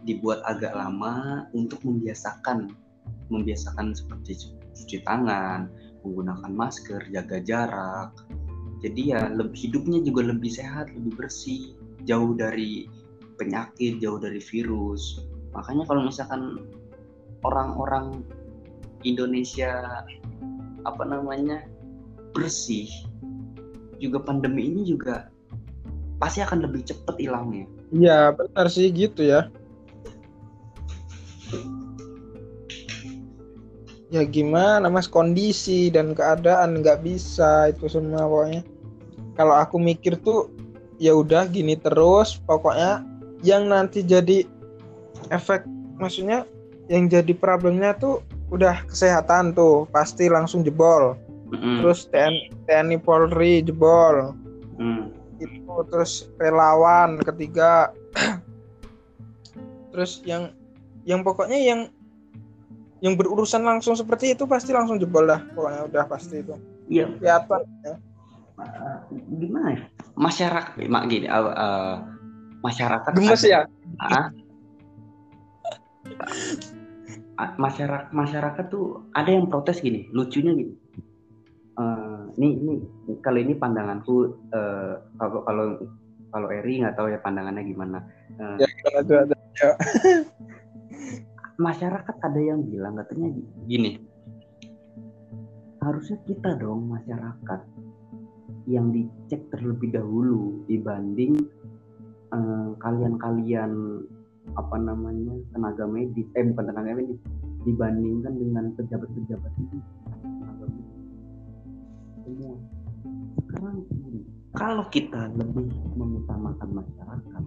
dibuat agak lama untuk membiasakan membiasakan seperti cuci tangan menggunakan masker jaga jarak. Jadi ya lebih hidupnya juga lebih sehat lebih bersih jauh dari penyakit jauh dari virus. Makanya kalau misalkan orang-orang Indonesia apa namanya bersih juga pandemi ini juga pasti akan lebih cepat hilangnya. Iya benar sih gitu ya ya gimana mas? Kondisi dan keadaan nggak bisa itu semua pokoknya. Kalau aku mikir tuh ya udah gini terus. Pokoknya yang nanti jadi efek maksudnya yang jadi problemnya tuh udah kesehatan tuh pasti langsung jebol. Mm-mm. terus TNI, TNI Polri jebol. Mm. itu terus relawan ketiga. Terus yang yang pokoknya yang yang berurusan langsung seperti itu pasti langsung jebol dah pokoknya udah pasti itu Iya, kelihatan ya. uh, gimana ya? Masyarakat, mak gini, uh, uh, masyarakat gemes ada- ya. Ah, masyarakat masyarakat tuh ada yang protes gini, lucunya gini. Eh, ini ini kalau ini pandanganku eh, kalau kalau kalau Eri nggak tahu ya pandangannya gimana. Eh, ya tuh ada masyarakat ada yang bilang katanya gini. Harusnya kita dong masyarakat yang dicek terlebih dahulu dibanding eh, kalian-kalian apa namanya tenaga medis eh bukan tenaga medis dibandingkan dengan pejabat-pejabat itu. Semua. Sekarang kalau kita lebih mengutamakan masyarakat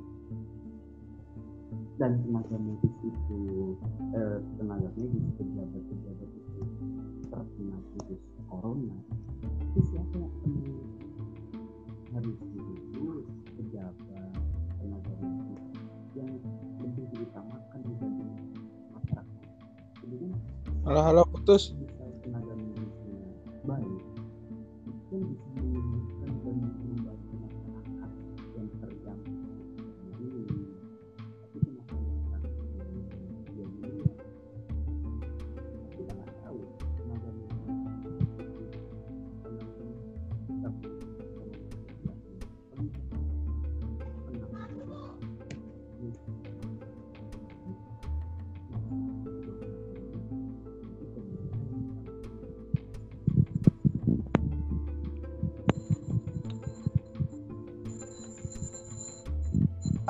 dan tenaga medis itu eh, tenaga medis pejabat pejabat itu terkena virus corona itu siapa yang harus diurus pejabat tenaga medis yang lebih diutamakan dibanding masyarakat. Kan halo halo putus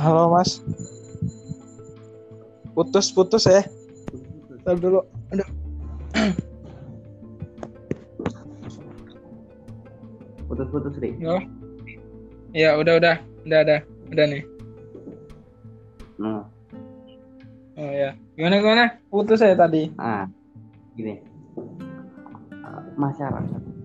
halo mas putus putus ya Bentar dulu aduh putus putus Ri. Oh. Ya, udah udah. Udah ada. Udah nih. Nah, Oh ya. Gimana gimana? Putus saya tadi. ah, gini. Masyarakat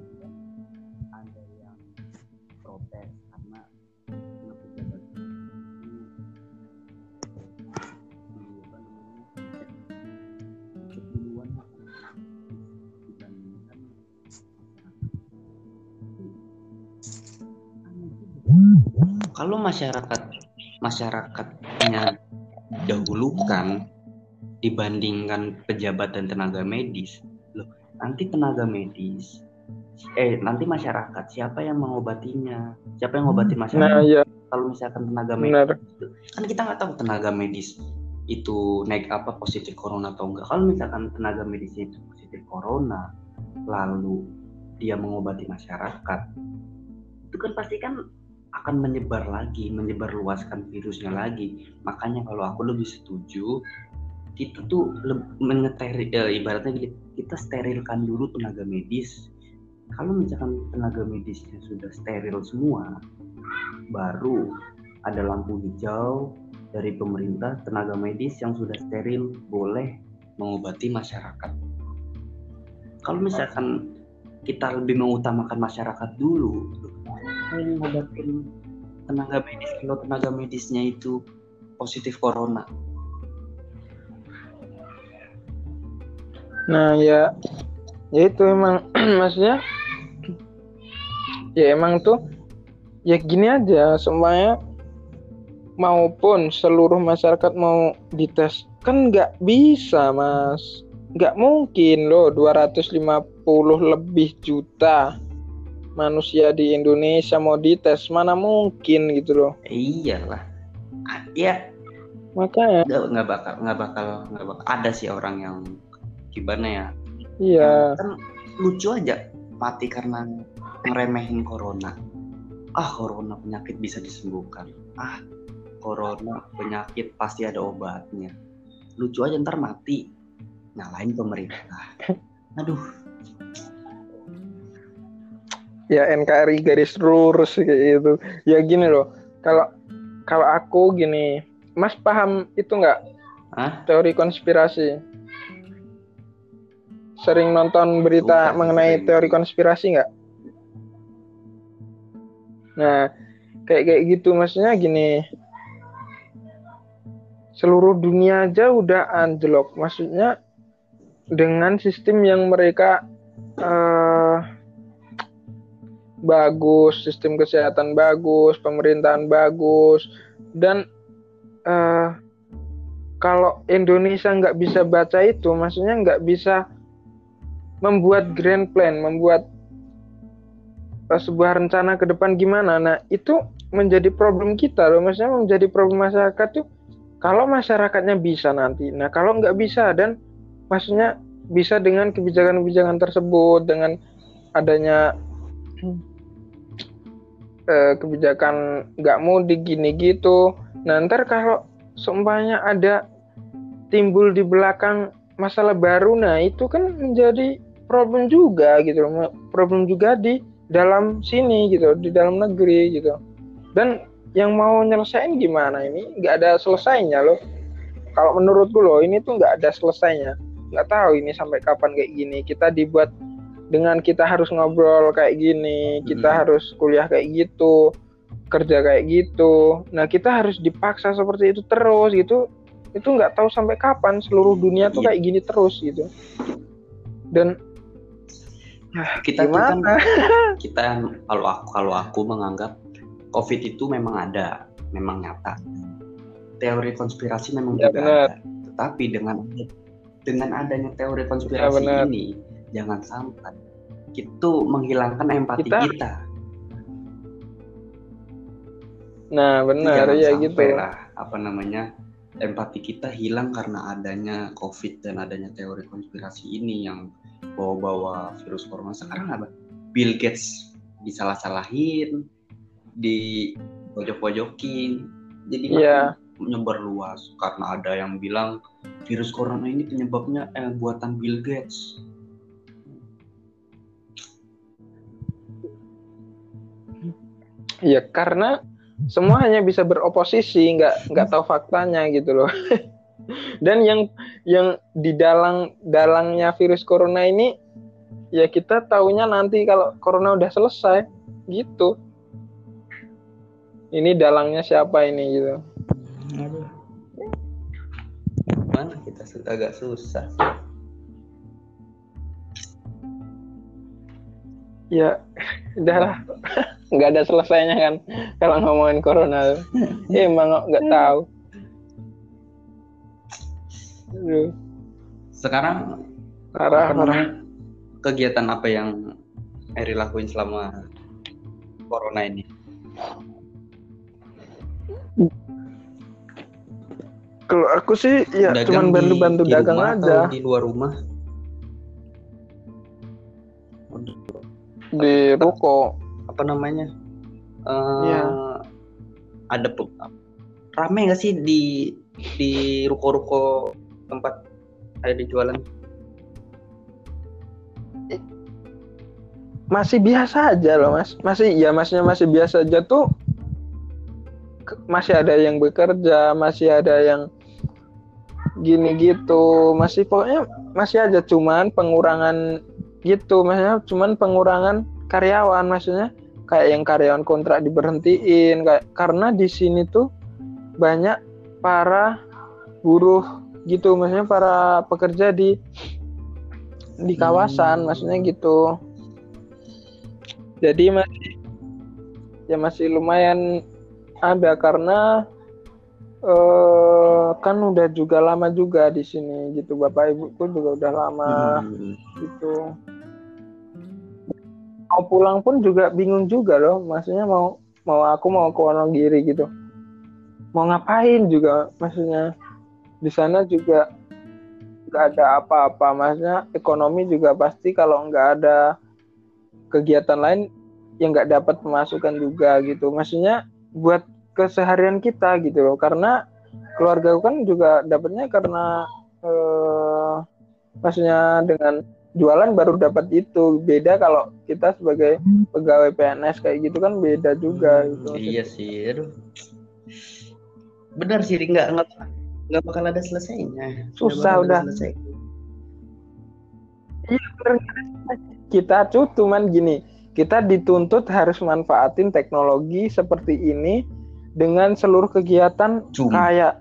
kalau masyarakat masyarakatnya dahulukan dibandingkan pejabat dan tenaga medis loh nanti tenaga medis eh nanti masyarakat siapa yang mengobatinya? Siapa yang ngobatin Nah, masyarakat? iya. Kalau misalkan tenaga medis benar. kan kita nggak tahu tenaga medis itu naik apa positif corona atau enggak kalau misalkan tenaga medisnya itu positif corona lalu dia mengobati masyarakat itu kan pasti kan akan menyebar lagi menyebar luaskan virusnya lagi makanya kalau aku lebih setuju kita tuh mengeteri eh, ibaratnya gini kita sterilkan dulu tenaga medis kalau misalkan tenaga medisnya sudah steril semua baru ada lampu hijau dari pemerintah tenaga medis yang sudah steril boleh mengobati masyarakat. Kalau misalkan kita lebih mengutamakan masyarakat dulu, mengobatin tenaga medis kalau tenaga medisnya itu positif corona. Nah, ya ya itu emang maksudnya ya emang tuh ya gini aja semuanya maupun seluruh masyarakat mau dites kan nggak bisa mas nggak mungkin loh 250 lebih juta manusia di Indonesia mau dites mana mungkin gitu loh. Iyalah, Ah, ya. Makanya. Nggak nggak bakal nggak bakal nggak bakal. Ada sih orang yang gimana ya? Iya. Kan lucu aja mati karena ngeremehin corona. Ah corona penyakit bisa disembuhkan. Ah corona penyakit pasti ada obatnya. Lucu aja ntar mati. Nyalain pemerintah. Aduh ya NKRI garis lurus kayak gitu. Ya gini loh. Kalau kalau aku gini Mas paham itu nggak? Teori konspirasi. Sering nonton berita Suka, mengenai sering. teori konspirasi nggak? Nah kayak kayak gitu. Maksudnya gini seluruh dunia aja udah anjlok. Maksudnya dengan sistem yang mereka eh, bagus sistem kesehatan bagus pemerintahan bagus. Dan eh, kalau Indonesia nggak bisa baca itu maksudnya nggak bisa membuat grand plan membuat eh, sebuah rencana ke depan gimana. Nah itu menjadi problem kita loh. Maksudnya menjadi problem masyarakat tuh kalau masyarakatnya bisa nanti. Nah kalau nggak bisa dan maksudnya bisa dengan kebijakan-kebijakan tersebut dengan adanya eh, kebijakan nggak mudik gini gitu. Nah ntar kalau seumpamanya ada timbul di belakang masalah baru nah itu kan menjadi problem juga gitu problem juga di dalam sini gitu di dalam negeri gitu. Dan yang mau nyelesain gimana ini? Nggak ada selesainya loh. Kalau menurutku loh ini tuh nggak ada selesainya. Nggak tahu ini sampai kapan kayak gini. Kita dibuat dengan kita harus ngobrol kayak gini kita Hmm. harus kuliah kayak gitu kerja kayak gitu nah kita harus dipaksa seperti itu terus gitu itu nggak tahu sampai kapan seluruh dunia tuh Iya. kayak gini terus gitu dan kita tuh kan gimana kita kalau aku kalau aku menganggap covid itu memang ada memang nyata teori konspirasi memang Ya, juga benar. ada tetapi dengan dengan adanya teori konspirasi benar. ini jangan sampai itu menghilangkan empati Kita- kita, nah benar jangan ya gitu lah apa namanya empati kita hilang karena adanya covid dan adanya teori konspirasi ini yang bawa-bawa virus corona. Sekarang apa Bill Gates disalah-salahin di pojok-pojokin jadi makin menyebar luas karena ada yang bilang virus corona ini penyebabnya eh, buatan Bill Gates ya karena semua hanya bisa beroposisi nggak nggak tahu faktanya gitu loh dan yang yang di dalang dalangnya virus corona ini ya kita taunya nanti kalau corona udah selesai gitu ini dalangnya siapa ini gitu Aduh. Mana kita agak susah. ya udahlah nggak ada selesainya kan kalau ngomongin corona. Ya, emang nggak tahu. Aduh, Sekarang parah apa parah. kegiatan apa yang Eri lakuin selama corona ini? kalau aku sih ya Dagang cuman di- bantu-bantu di dagang rumah aja. atau di luar rumah? di ruko Apa namanya? Eh, Iya. Ada rame nggak sih di di ruko-ruko tempat ada jualan? masih biasa aja loh mas masih ya masnya masih biasa aja tuh masih ada yang bekerja masih ada yang gini gitu masih pokoknya masih aja cuman pengurangan gitu maksudnya cuman pengurangan karyawan maksudnya kayak yang karyawan kontrak diberhentiin kayak karena di sini tuh banyak para buruh gitu maksudnya para pekerja di di kawasan Hmm. maksudnya gitu jadi masih ya masih lumayan ada karena eh kan udah juga lama juga di sini gitu bapak ibuku juga udah lama Hmm. gitu mau pulang pun juga bingung juga loh. Maksudnya mau mau aku mau ke Wonogiri gitu. Mau ngapain juga maksudnya. Di sana juga nggak ada apa-apa. Maksudnya ekonomi juga pasti kalau nggak ada kegiatan lain yang nggak dapat pemasukan juga gitu. Maksudnya buat keseharian kita gitu loh. Karena keluarga kan juga dapatnya karena eh, maksudnya dengan jualan baru dapat itu beda kalau kita sebagai pegawai PNS kayak gitu kan beda juga gitu Iya sih, aduh. Benar sih, nggak nggak nggak bakal ada selesainya. Susah udah. selesai. Iya, kita tuh cuman gini kita dituntut harus manfaatin teknologi seperti ini dengan seluruh kegiatan Zoom. kayak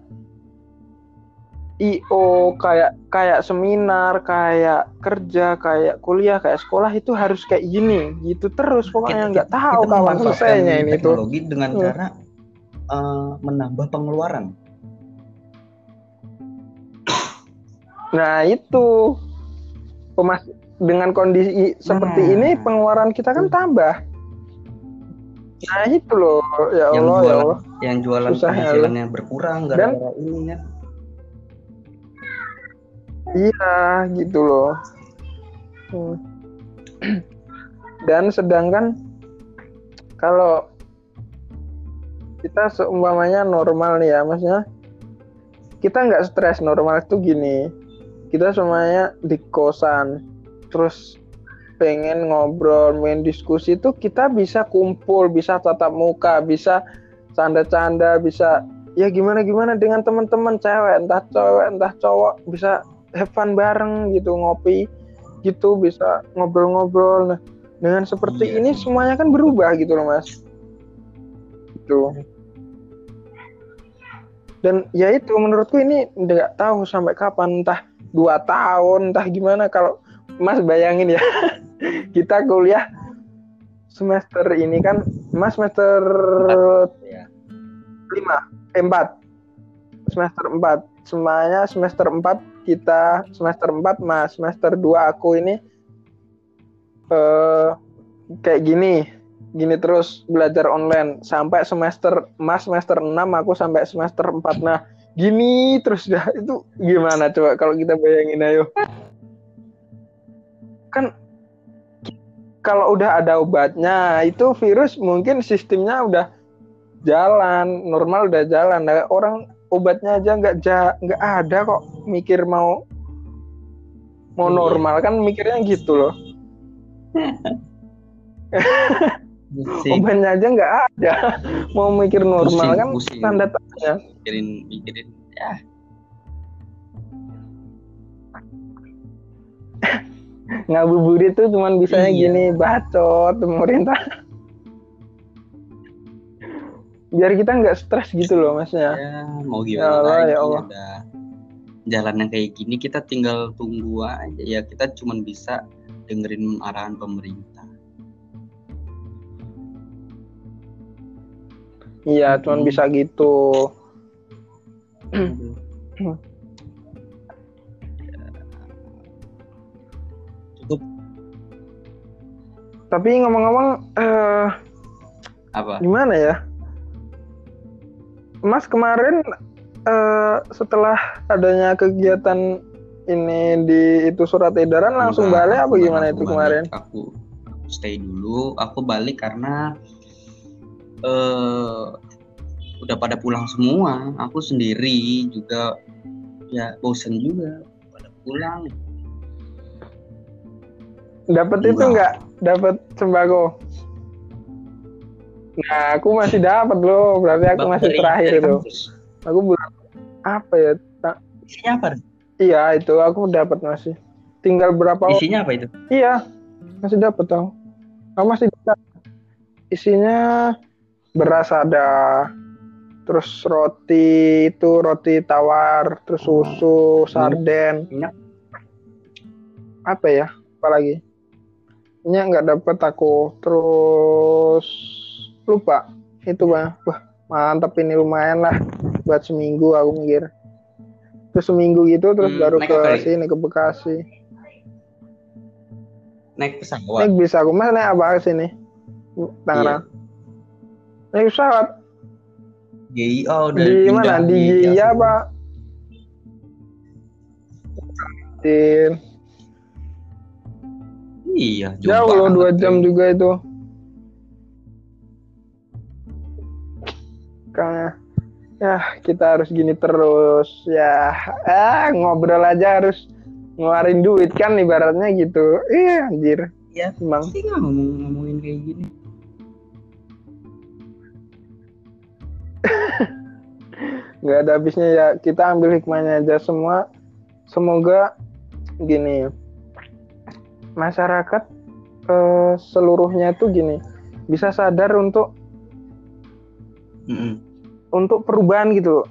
IO kayak kayak seminar kayak kerja kayak kuliah kayak sekolah itu harus kayak gini gitu terus pokoknya nggak tahu kita memanfaatkan selesainya ini tuh teknologi dengan Hmm. cara eh, menambah pengeluaran. Nah itu pemas dengan kondisi seperti Nah. ini pengeluaran kita kan tambah. Nah itu loh ya Yang Allah ya jualan- Allah. Yang jualan Susah ya, penghasilannya berkurang gara-gara ini kan. Iya gitu loh. Hmm. Dan sedangkan kalau kita seumpamanya normal nih ya, maksudnya kita nggak stres normal itu gini. Kita semuanya di kosan, terus pengen ngobrol, main diskusi itu kita bisa kumpul, bisa tatap muka, bisa canda-canda, bisa ya gimana gimana dengan teman-teman cewek, entah cewek entah cowok bisa have fun bareng gitu ngopi gitu bisa ngobrol-ngobrol. Nah dengan seperti Iya. ini semuanya kan berubah gitu loh mas. Gitu. Dan ya itu menurutku ini nggak tahu sampai kapan entah dua tahun entah gimana. Kalau mas bayangin ya kita kuliah semester ini kan mas semester Ya. lima eh, empat. Semester empat. Semuanya semester empat kita semester empat mas semester dua aku ini eh kayak gini gini terus belajar online. Sampai semester mas semester 6 aku sampai semester 4 nah gini terus dah. Itu gimana coba kalau kita bayangin ayo? Kan kalau udah ada obatnya itu virus mungkin sistemnya udah jalan normal udah jalan. Nah, orang obatnya aja nggak ja, nggak ada kok mikir mau mau Iya. normal. Kan mikirnya gitu loh. Obatnya aja nggak ada. Mau mikir normal Pusing, kan pusing. tanda tanya mikirin mikirin. Ya. Ngabuburit tuh cuman bisanya Iya. gini bacot pemerintah biar kita nggak stres gitu loh masnya ya. Mau Ya gimana Allah, lagi ya Allah. udah jalan yang kayak gini kita tinggal tunggu aja. Ya kita cuman bisa dengerin arahan pemerintah. Iya cuman Hmm. bisa gitu. Cukup. Tapi ngomong-ngomong eh apa? gimana ya Mas kemarin eh, setelah adanya kegiatan ini di itu surat edaran langsung Enggak, balik apa gimana itu balik. kemarin Aku, aku stay dulu. Aku balik karena eh udah pada pulang semua. Aku sendiri juga ya bosen juga pada pulang. dapat itu Enggak. enggak dapat sembako nah aku masih dapat loh berarti aku Bang, masih terakhir itu aku belum apa ya tak Isinya apa? iya itu aku dapat masih tinggal berapa Isinya apa itu? Iya, masih dapat tau. Aku masih dapat. Isinya beras ada, terus roti itu roti tawar, terus susu, sarden. Minyak. Apa ya? Apalagi? Minyak nggak dapat aku. Terus lupa. Itu bang. Wah mantap ini lumayan lah buat seminggu aku mikir. Terus seminggu gitu terus Hmm, baru ke apa sini ke Bekasi. Naik pesawat. Naik bisa aku mas naik apa ke sini? Tangerang. Naik pesawat GI oh udah di mana? Di Jakarta. Jaya apa? Di Iya, jauh loh dua jam juga itu. Karena ya kita harus gini terus ya ah ngobrol aja harus ngeluarin duit kan ibaratnya gitu. Iya anjir. Iya, Emang pasti nggak ngomong ngomongin kayak gini. nggak ada habisnya ya kita ambil hikmahnya aja semua semoga gini masyarakat eh, seluruhnya itu gini bisa sadar untuk Untuk perubahan gitu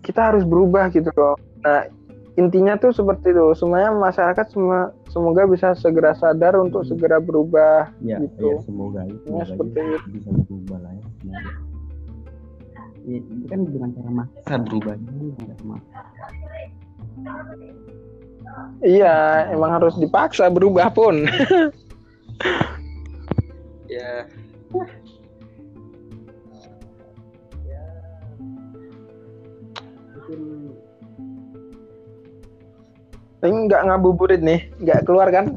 kita harus berubah gitu loh nah intinya tuh seperti itu semuanya masyarakat semua semoga bisa segera sadar untuk segera berubah Ya, Gitu. ya semoga itu Ya, seperti itu. bisa berubah lah ya. Ya, itu kan dengan cara maksa berubahnya nggak maksa. iya emang harus dipaksa berubah pun Ya. Tapi nggak ngabuburit nih, nggak keluar kan?